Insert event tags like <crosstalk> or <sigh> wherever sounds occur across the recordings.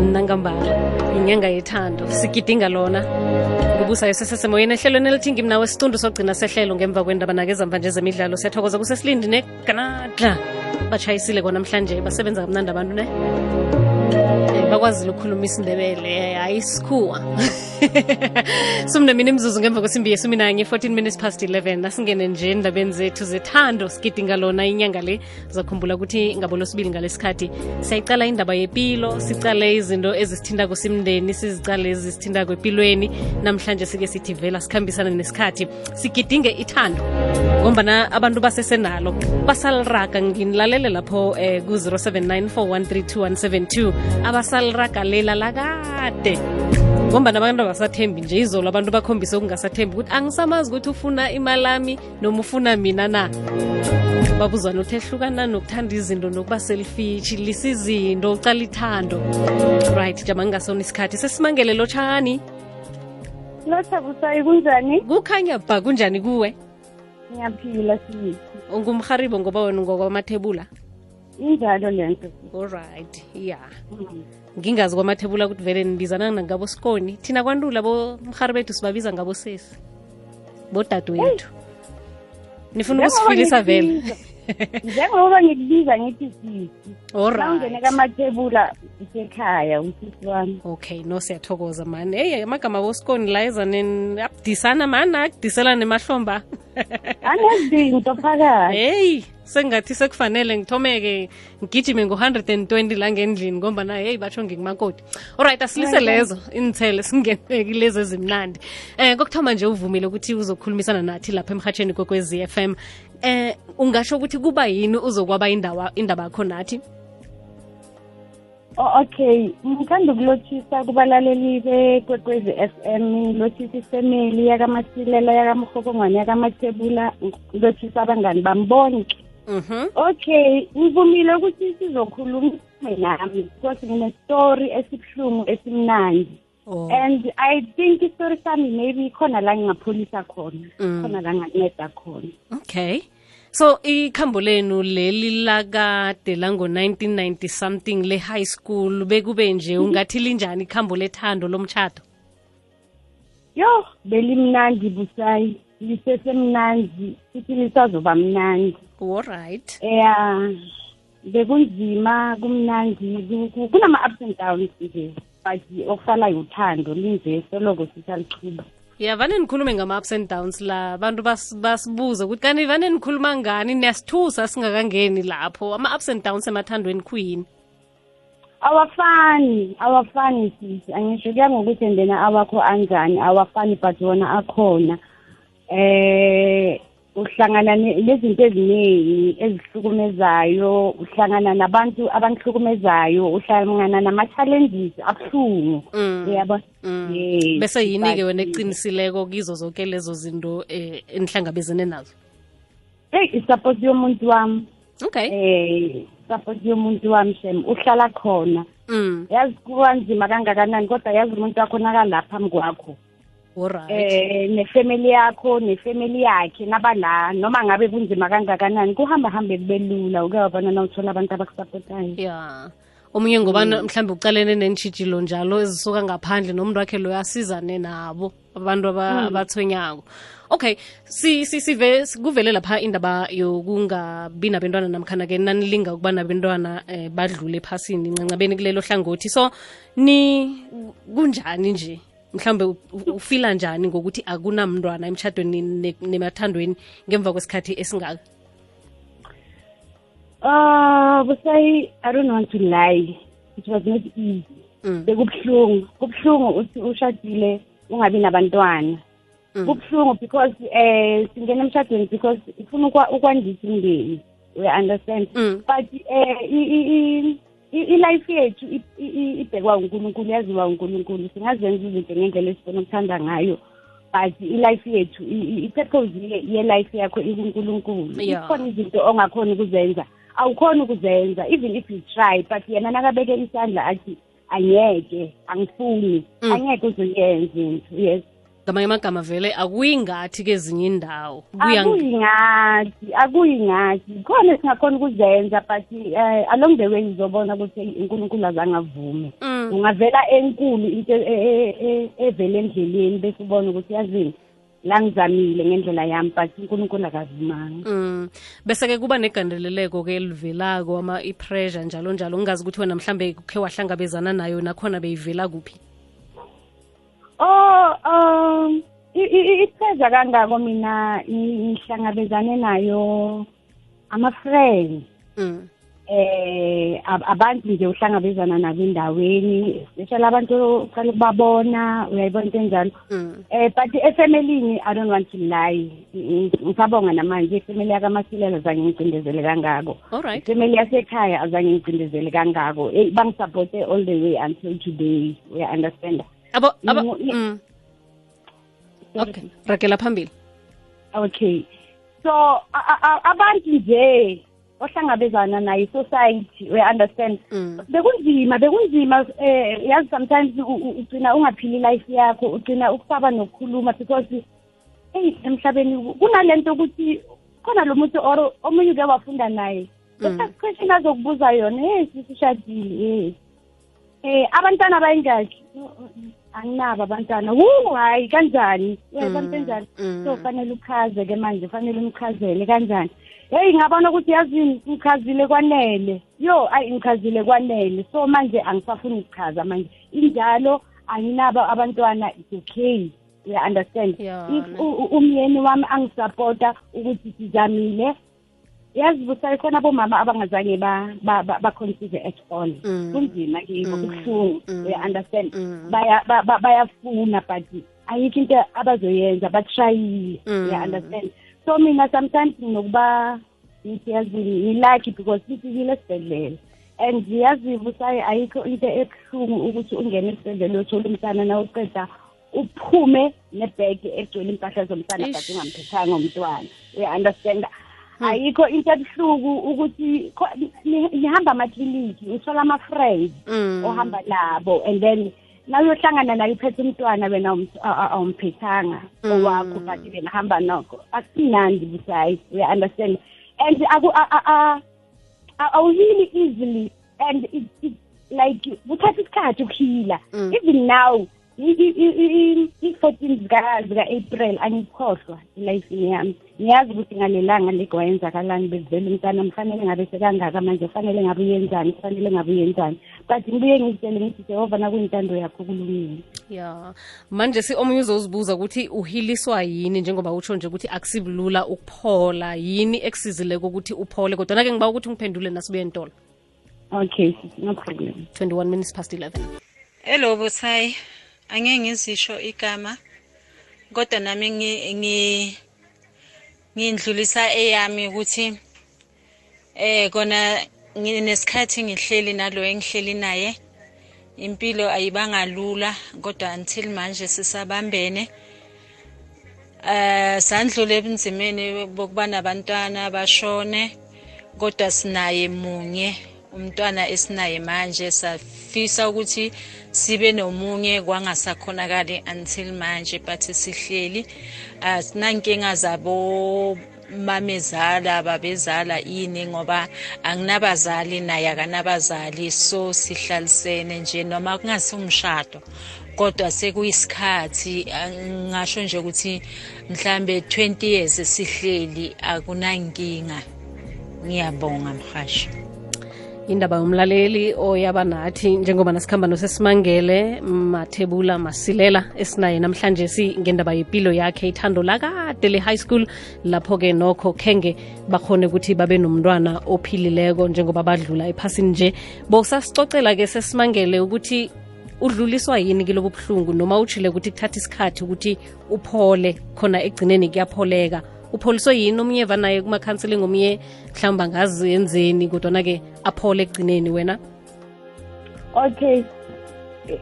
nangambala inyanga yethando sigidinga lona. Ngubusayo sesesemoyeni ehlelweni elithingi mnawe isitundu sokugcina sehlelo ngemva kwendaba nakezamva nje zemidlalo. Siyathokoza kusesilindi neganadla batshayisile konamhlanje basebenza kamnandi abantu ne? Bakwazile ukukhuluma isindebele hayi <laughs> <laughs> isikhuwa sumnemini imzuzu ngemva kwesimbi yesumi nanye 14 minutes past 11 nasingene nje endabeni zethu zethando sigidinga lona inyanga le. Zakhumbula ukuthi ngabolosibili ngalesikhathi. Siyayicala indaba yepilo sicale izinto ezisithindako simndeni sizicale ezisithindako empilweni namhlanje sike sithi vela sikhambisana nesikhathi. Sigidinge ithando ngombana abantu basesenalo. Basaliraga nginilalele lapho eh, ku-079 abasaliraga lela lakade ngombana abantu abasathembi nje izolo abantu bakhombise ukungasathembi ukuthi angisamazi ukuthi ufuna imalami noma ufuna mina na. Babuzwana uthi ehlukana nokuthanda izinto nokuba selfish lisa izinto ucala ithando. Right jama ngingasona isikhathi. Sesimangele lotshani. Lothabusayi kunjani? kukhanya ba kunjani kuwe? Ngiyaphila sisi. ungumharibo ngoba wena ngokwamathebula? Injalo lento. alright ya ngingazi kwamathebula ukuthi vele nibizana ngabo sikoni. Thina kwantula bomhari bethu sibabiza ngabo sesi bodadewethu. Nifuna ukusifilisa vele <laughs> <laughs> Njengoba ngikubiza ngithi sisi. kamathebula isekhaya usisi wami. okay no siyathokoza mani eyi amagama bosikoni la ezaneni abudisana mani akudisela nemahlomba. <laughs> Anezinto phakathi. heyi sengathi sekufanele ngithomeke ngigijime ngo-120 la ngendlini ngombana heyi batsho ngikumakoti alright asilise lezo inithele singeneki lezo ezimnandi. Eh kokuthoma nje uvumile ukuthi uzokhulumisana nathi lapha emhatsheni kokwezi FM eh ungasho ukuthi kuba yini uzokwaba indawa indaba yakho nathi Oh, okay, ngithanda ukulothisa kubalaleli bekwekwezi FM, ngilothisa ifamily yakamasilela yakamhokongwane yakamathebula, ngilothisa abangani bami bonke. mhm Okay, ngivumile ukuthi sizokhuluma nami because ngine-story esibuhlungu esimnandi. Oh And I think istori sami maybe khona la ngingapholisa khona, Mm. khona la nganceda khona. okay so ikhambo lenu leli lakade lango-1990 something le-high school bekube nje ungathi linjani ikhambo lethando lomtshato Yo, belimnandi busayi, lisesemnandi, futhi lisazoba mnandi. alright Yeah, bekunzima kumnandi ku- ku- kunama-ups and downs nje but okusalayo uthando linje soloko sisalichuba ya vane nikhulume ngama-ups and downs la abantu bas- basibuze ukuthi kanti vane nikhuluma ngani niyasithusa singakangeni lapho. Ama-ups and downs emathandweni khuyini? Awafani awafani sisi. Angisho kuya ngokuthi endena awakho anjani awafani but wona akhona. Eh uhlangana ne- nezinto eziningi ezihlukumezayo uhlangana nabantu abangihlukumezayo uhlangana nama-challenges abuhlungu. Mm. uyabo Mm. Yes, bese yini-ke wena eqinisileko kizo zonke lezo zinto eh, enihlangabezene nazo? Eyi isapoti yomuntu wami. Okay. Eh isapoti yomuntu wami shem uhlala khona. Mm. yazi kuba nzima kangakanani kodwa yazi umuntu wakho nakalapha phambi kwakho. Eh nefamily yakho nefamily yakhe nabala noma ngabe kunzima kangakanani kuhamba hambe kube lula uke wabona na uthola abantu abakusapotayo ya. Omunye ngoba mhlawumbe ucalene neentshijilo njalo ezisuka ngaphandle nomuntu wakhe loyo asizane nabo abantu abathonyako abathwenyako. Okay si, si, sive kuvele lapha indaba yokungabi nabentwana namkhana-ke nanilinga ukuba nabentwana eh, badlule ephasini ncancabeni kulelo hlangothi. So ni kunjani nje u- ufila njani ngokuthi akunamntwana emtshadweni ne- nemathandweni ngemva kwesikhathi esingaka uh busayi i don't want to lie it was not easy mm. bekubuhlungu kubuhlungu uthi ushadile ungabi nabantwana Mm. kubuhlungu because eh singena emshadweni because ukwa- ukwandisa umndeni we understand Mm. but eh i-life yethu ibhekwa unkulunkulu yaziwa unkulunkulu. Singazenza izinto ngendlela esifuna ukuthanda ngayo but i-life yethu i-purpose ye- ye-life yakho ikunkulunkulu. Ikhona izinto ongakhoni ukuzenza awukhoni ukuzenza even if you try but yena nakabeke isandla athi angeke angifuni. Mm. angeke uzoyenza into yes. Ngamanye amagama vele akuyingathi kezinye indawo kuya akuyingathi akuyingathi khona esingakhona ukuzenza but um along the way ngizobona ukuthi unkulunkulu azange avume. Mm. ungavela enkulu into e- e- e- evela endleleni bese ubona ukuthi yazini la ngizamile ngendlela yami but unkulunkulu akavumanga Mm. bese-ke kuba negandeleleko-ke elivelako ama i-pressure njalo njalo. Ungazi ukuthi wena mhlambe khe wahlangabezana nayo nakhona beyivela kuphi? Oh um i- i- ipheza kangako mina ngi- ngihlangabezane nayo ama-friends. Mm. eh ab- abantu nje uhlangabezana nabo endaweni especially abantu uqala ukubabona uyayibona into enjalo. Mm. eh but efamilini i don't want to lie. Ng- ngisabonga namanje ifamily yakamasilela azange ngicindezele kangako. Alright ifamily yasekhaya azange ngicindezele kangako. Eh, bangisupporte all the way until today uya understand abo Ngu- mm. okay ragela phambili okay. So abantu nje ohlangabezana nayo i-society we understand. Mm. bekunzima bekunzima eh yazi sometimes ugcina ungaphili life yakho ugcina ukusaba nokukhuluma because hey emhlabeni kunalento ukuthi khona lo muntu or omunye uke wafunda naye. Bese question azokubuza yona hey sisishadile hey. Eh abantwana bayingaki anginabo abantwana wu hayi kanjani? Uyayibona kanjani? mm. so fanele uchaze ke manje fanele umchazele kanjani? Hey ngabona ukuthi yazini ngichazile kwanele. Yo ayi ngichazile kwanele. So manje angisafuni ukuchaza manje. Injalo anginabo abantwana it's okay. Uya understand? If umyeni wami angisupporta ukuthi sizamile yazi busayi khona abomama abangazange ba- ba- ba- baconsider at all Mm. kunzima kibo Mm. kubuhlungu Mm. uya understand Mm. baya ba- ba- bayafuna but ayikho into abazoyenza batrayile Mm. uya understand so mina sometimes nginokuba ngithi yazini ngilucky because sifikile esibhedlela and yazi busayi ayikho into ebuhlungu ukuthi ungene esibhedlela uyothole umntana nawuqeda uphume nebhege egcwele impahla zomntana Ish. but ungamphethanga umntwana uya-understand ayikho into ebuhlungu ukuthi kho- ni- nihamba amakliniki uthola ama-friends Mm. ohamba labo and then nawuyohlangana naye uphethe umntwana wena awum- a- a- awumphethanga owakho but wena hamba nokho. Asimnandi busayi uya-understand and aku- a- a- a- a- awuhili easily and it, it, like kuthatha isikhathi ukuhila. Mm. even now i-fourteen zika-april angikhohlwa elayifini yami. Ngiyazi ukuthi ngalelanga ligwayenzakalani bezivele umntana mfanele ngabe sekangaka manje fanele ngabe uyenzani fanele ngabe uyenzani. But ngibuye ngitshele ngithi jehova nakuyintando yakho kulungile ya. Manje si omunye uzozibuza ukuthi uhiliswa yini njengoba utsho nje ukuthi akusibulula ukuphola yini ekusizileko ukuthi uphole kodwa-ke ngiba ukuthi ungiphendule nasibuye ntolo okay no problem. 21 minutes past 11 Hello Busayi. Angeke ngizisho igama. Kodwa nami ngi ngi ngindlulisa eyami ukuthi eh kona nginesikhathi ngihleli nalo engihleli naye. Impilo ayibanga lula kodwa until manje sisabambene. Eh sandlule ebunzimeni bokuba nabantwana bashone kodwa sinaye munye umntwana esinaye manje safisa ukuthi sibe nomunye kwangasakhonakali until manje but sihleli. Asinankinga zabo mamezala babezala ini ngoba anginabazali naye akanabazali so sihlalisene nje noma kungasumshado kodwa sekuyisikhathi ngasho nje ukuthi mhlambe 20 years sihleli akunankinga. Ngiyabonga mhashi indaba yomlaleli oyaba nathi njengoba nasikhamba nosesimangele mathebula masilela esinaye namhlanje singendaba yempilo yakhe ithando lakade le-high school. Lapho-ke nokho khenge bakhone ukuthi babe nomntwana ophilileko njengoba badlula ephasini nje. Bowusasicocela-ke sesimangele ukuthi udluliswa yini kilobo buhlungu noma utshile ukuthi kuthatha isikhathi ukuthi uphole khona ekugcineni kuyapholeka? Upholiswe yini omunye vanaye kuma-counseling omunye mhlawumbe angazi yenzeni kodwana-ke aphole ekugcineni wena? Okay.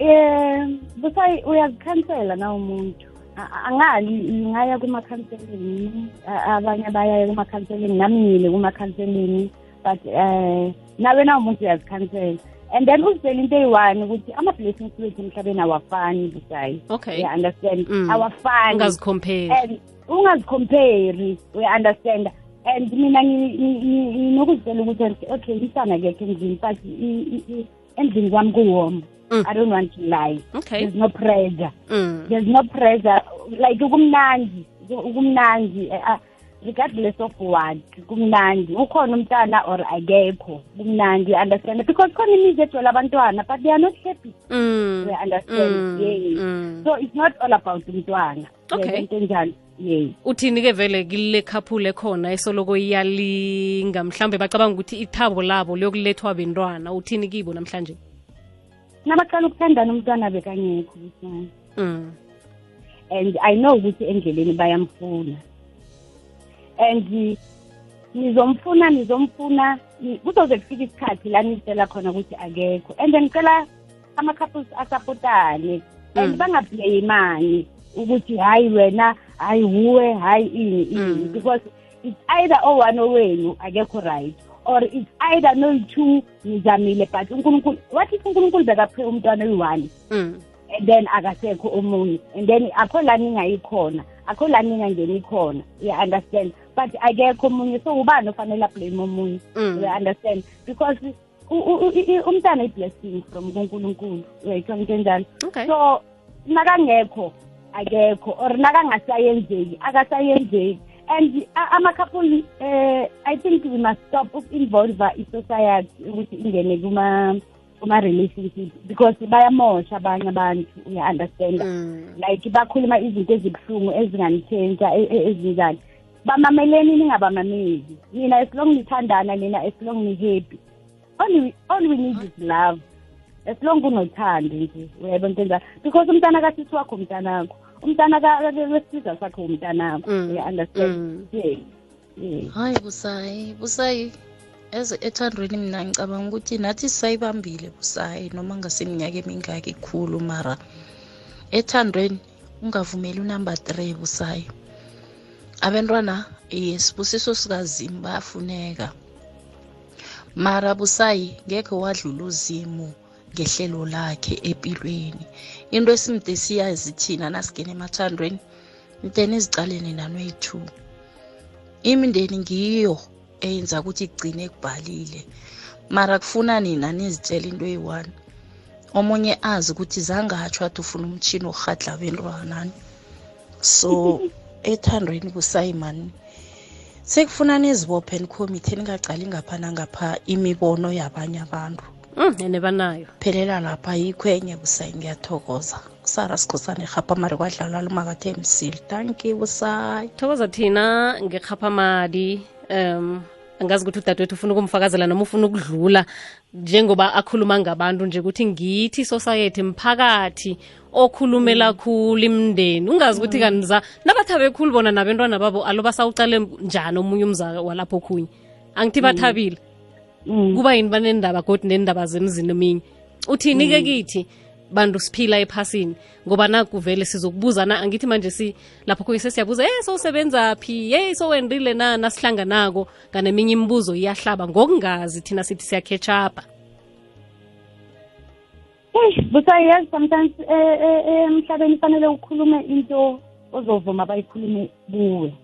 Um busayi uyazikhansela na umuntu? A- a- angali ngaya kuma-counseling a- abanye baya kuma-counseling nami ngile kuma-counseling but um nawe na umuntu uyazikhansela and then uzitshela into eyi-one ukuthi ama-blessings wethu emhlabeni awafani busayi okay. Uya-understand Mm. awafani. Ungazikhomperi and ungazikhomperi uya-understand and mina ngi- ngi- ngi- nginokuzitshela ukuthi okay umsana akekho endlini but i- i- i- endlini kwami kuwoma. Mm. i don't want to lie. Okay. There's no pressure. Mm. there's no pressure. Like kumnandi kumnandi eh, ah, regardless of what kumnandi ukhona umntana or akekho kumnandi understand because khona imizi egcwele abantwana but they are not happy Mm. we understand Mm. yeah. Mm. so it's not all about umntwana Okay. enjalo yes uthini-ke vele kile khaphule khona esoloko iyalinga mhlawumbe bacabanga ukuthi ithabo labo liyokulethwa bentwana uthini kibo namhlanje nabaqala ukuthandana umntwana bekangekho mm. and i know ukuthi endleleni bayamfuna and nizomfuna nizomfuna ni- kuzoze kufika isikhathi la nizitshela khona ukuthi akekho and then ngicela ama-couples asapotane and Mm. bangableyimani ukuthi hayi wena hayi wuwe hayi ini ini Mm. because it's either owani owenu akekho right or it's either noyi-two nizamile but unkulunkulu what if unkulunkulu bekaphe umntwana oyi-one Mm. and then akasekho omunye and then akho la ningayikhona akho la ningangeni khona. Uya-understand but akekho omunye so ubani ofanele ablame omunye? Mm. uya-understand because u- u- u- i- umntana i-blessing from kunkulunkulu uyayithona into enjalo? Okay. So nakangekho akekho or nakangasayenzeki akasayenzeki and a- ama-couple eh i think we must stop uku-involve i-society ukuthi ingene kuma kuma-relationship because bayamosha abanye abantu uya-understanda. Mm. like bakhuluma izinto ezibuhlungu ezinganitshentsa e- e- ezinjani. Bamameleni ningabamameli. Nina as long nithandana nina as long ni-happy. All we, all we need is love. As long kunothando nje uyayibona into enjalo because umntana kasisi wakho umntanakho. Umntana ka- ka- wesizwe sakho umntanakho. Mm. uya-understand Mm. yes yes hayi busayi. Busayi eze ethandweni mina ngicabanga ukuthi nathi sisayibambile busayi noma ngaseminyaka emingaki khulu mara. Ethandweni ungavumeli unumber three busayi. Abantwana yesibusiso sikazimu bayafuneka. Mara busayi ngekhe wadlula uzimu ngehlelo lakhe empilweni into esimde siyazi thina nasigena emathandweni mteni izicalene nanoyi-two imindeni ngiyo eyenza ukuthi igcine kubhalile mara kufuna nina nizitshela into eyi-one. Omunye azi ukuthi zangatsho athi ufuna umtshini orhadla bentwanani so <laughs> ethandweni busayimani sekufuna nizibophe nikhomite ningacali ngapha nangapha imibono yabanye abantu. Mm, ene banayo. Phelela lapha yikho enye busayi ngiyathokoza. Sara sikhosane rhapa mari kwadlalwa lumakathe msili thank you busayi. Thokoza thina ngekhaphamadi um angazi ukuthi udadewethu ufuna ukumfakazela noma ufuna ukudlula njengoba akhuluma ngabantu nje ukuthi ngithi society mphakathi okhulumela khulu imndeni ungazi ukuthi kaniza nabathabe khulu bona nabentwana babo alo basawucale njani omunye umza walapho okhunye angithi bathabile. Mm. kuba yini banendaba godi nendaba zemzini eminye? Uthini-ke kithi bantu siphila ephasini ngoba nakuvele sizokubuzana angithi manje si lapho khunye sesiyabuza hey sowusebenza phi? Hey sowendile na nasihlanganako nganeminye imibuzo iyahlaba ngokungazi thina sithi siyakhetshapha Hey, busayi yes sometimes eh, eh, eh, emhlabeni fanele ukhulume into ozovuma bayikhulume kuwe.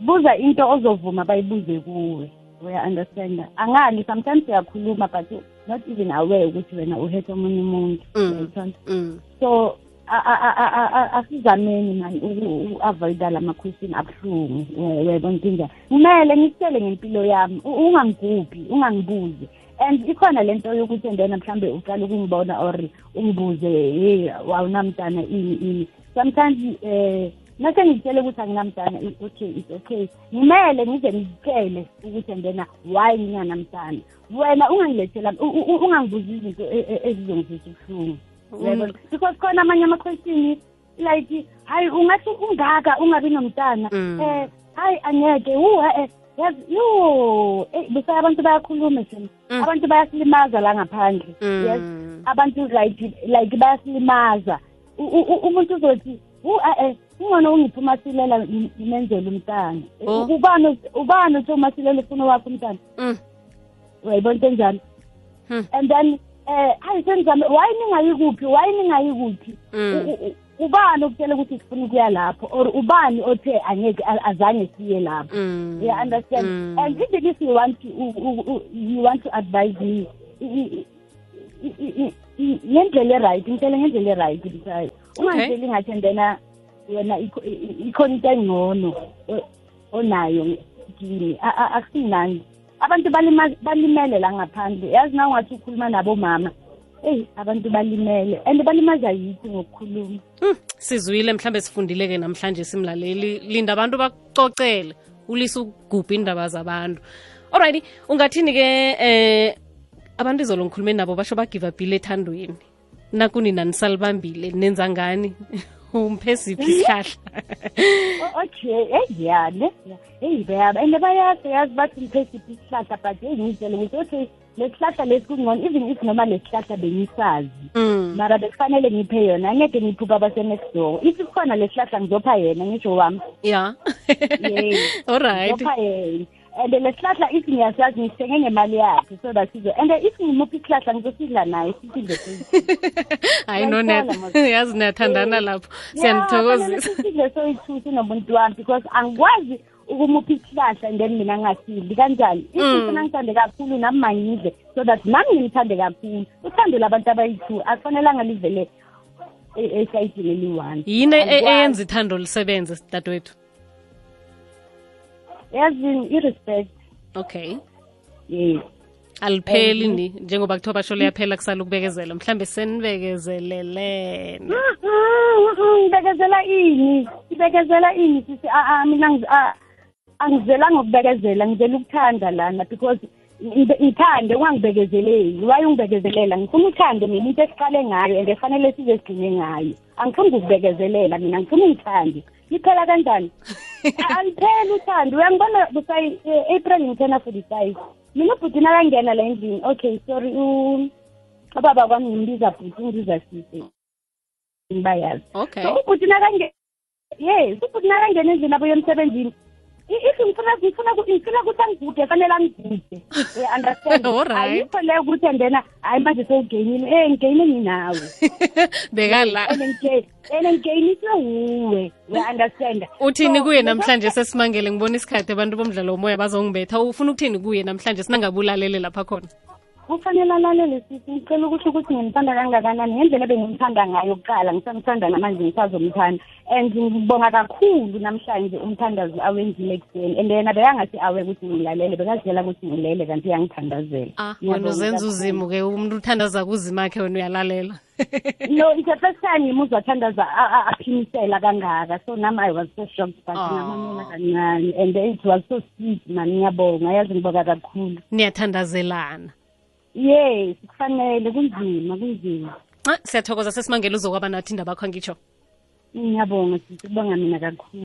Buza into ozovuma bayibuze kuwe. Uya-understanda angali sometimes uyakhuluma but not even aware ukuthi wena uhethe omunye umuntu Mm. uyayithona mm. so a- a- a- a- a- asizameni mani uku-avoida la ma-question abuhlungu uyayibona into enjani kumele ngikutshele ngempilo yami u- ungangigubhi ungangibuzi and ikhona le nto yokuthi endena mhlawumbe uqala ukungibona or ungibuze hey wawunamntana ini ini sometimes um nase ngitshele ukuthi anginamntana i- okay it's okay ngimele ngize ngitshele ukuthi endena why nginganamntana wena ungangilethela u- u- u- ungangibuzi izinto e- e- ezizongizisa ubuhlungu uyayibona because khona amanye ama-question like hayi ungathi ungaka ungabi nomntana Mm. eh hayi angeke wu eh yazi yo eh bese abantu bayakhuluma sena Mm. abantu bayasilimaza la ngaphandle Mm. yes abantu like like bayasilimaza U- u- u- umuntu uzothi wu eh ungona ungiphuma silela ngimenzele umntana Oh. ubani ubani uthi uma silela ufuna wakho umntana Mm. uyayibona into enjalo Hmm. and then eh hayi sengizame why ningayi kuphi why ningayi kuphi Mm. U- u- u- ubani okutshela ukuthi sifuna ukuya lapho or ubani othe angeke a- azange siye lapho Mm. you understand Mm. and even if you want to u- u- u- you want to advise me i- i- i- i- i- i- ngendlela e-right ngitshele ngendlela e-right busayi ungangitsheli ngathi ndena wena i- ikhona into engcono onayo kimi A- a- abantu balimele la ngaphandle. Yazi na ungathi ukhuluma nabomama eyi abantu balimele. And balimaza yithi ngokukhuluma? Mm, sizwile mhlambe sifundile-ke namhlanje simlaleli. Linda abantu bakucocele ulise ukugubha indaba zabantu. Alrighty ungathini-ke eh abantu izolo ngikhulume nabo basho bagive upile ethandweni? Nakunina nisalibambile nenza ngani <laughs> umphe siphi isihlahla O- <laughs> okay eyi ya ne eyi bayaba and bayazi yazi bathi ngiphe siphi isihlahla but eyi ngiyitshele ukuthi okay le sihlahla lesi kungcono even if noma le sihlahla bengisazi Mm, mara bekufanele ngiphe yona angeke ngiphupha abase-next door if kukhona le sihlahla ngizopha yena ngisho wami. Ya. <laughs> Yes. alright ngizopha yena. And le sihlahla if ngiyasazi ngisithenge ngemali yakhe so that sizo and if ngimuphi isihlahla ngizosidla naye sisidle soyi hayi no Uyayithola, net mos- yazi niyathandana lapho. Siyanithokozisa sisidle soyi-two sinomuntu wami because angikwazi ukumupha isihlahla and then mina ngingasidli kanjani? Ifuna ngithande kakhulu nami mangidle so that nami ngimthande kakhulu. Uthando labantu abayi-two akufanelanga livele e- esayidini eliyi-one yini e- Angikwazi. eyenza ithando lisebenze dadewethu? Yazini i-respect. Okay. Yes alipheli ni njengoba kuthiwa basho liyaphela kusala ukubekezela. Mhlambe senibekezelelene ngibekezela ini? Ngibekezela ini sisi? Mina angizelanga ukubekezela ngizela ukuthanda lana because ngithande ungangibekezeleli waye ungibekezelela ngifuna uthande mina into esiqale ngayo and efanele size sigcine ngayo. Angifuni ukukubekezelela mina ngifuna ungithande liphela kanjani? <laughs> A- alipheli uthando. Uyangibona busayi eh, april ngithena forty five mina ubhuti nakangena la endlini okay sorry u- ubaba kwami ngimbiza bhuti ungibiza sise bayazi okay. So ubhuti nakange yes ubhuti nakangena endlini abuye emsebenzini i- if ngifuna ngifuna ngifuna ukuthi angigude fanele angigude understand. Ayikho leyo ukuthi andena hayi manje sewugeyinile eh ngigeyine <laughs> nginawe bekala and ngigeyinise wuwe we-understand uthini kuye namhlanje sesimangele ngibona isikhathi abantu bomdlalo womoya bazongibetha. Ufuna ukuthini kuye namhlanje? Sinangabulalele lapha khona kufanele alalele sisi ngicela ukuthi ukuthi ngimthanda kangakanani ngendlela ebengimthanda ngayo kuqala ngisamthanda namanje ngisazomthanda. And ngibonga kakhulu namhlanje umthandazo awenzile ekuseni and yena bekangathi awe ukuthi ngilalele bekazitshela ukuthi ngilele kanti uyangithandazela. Ah Ngiyabonga wena uzenza kakhulu. uzimu-ke umuntu uthandaza kuzimakhe wena uyalalela. <laughs> No it's the first time ngimuzwa athandaza a- a- aphimisela kangaka. So nami i was so shocked but Aw. ngamamela kancane and it was so sweet man ngiyabonga. Yazi ngibonga kakhulu. Niyathandazelana. Yes kufanele kunzima kunzima. Ah siyathokoza sesimangele uzokwaba nathi indaba akho angitsho. Ngiyabonga sisi kubonga mina kakhulu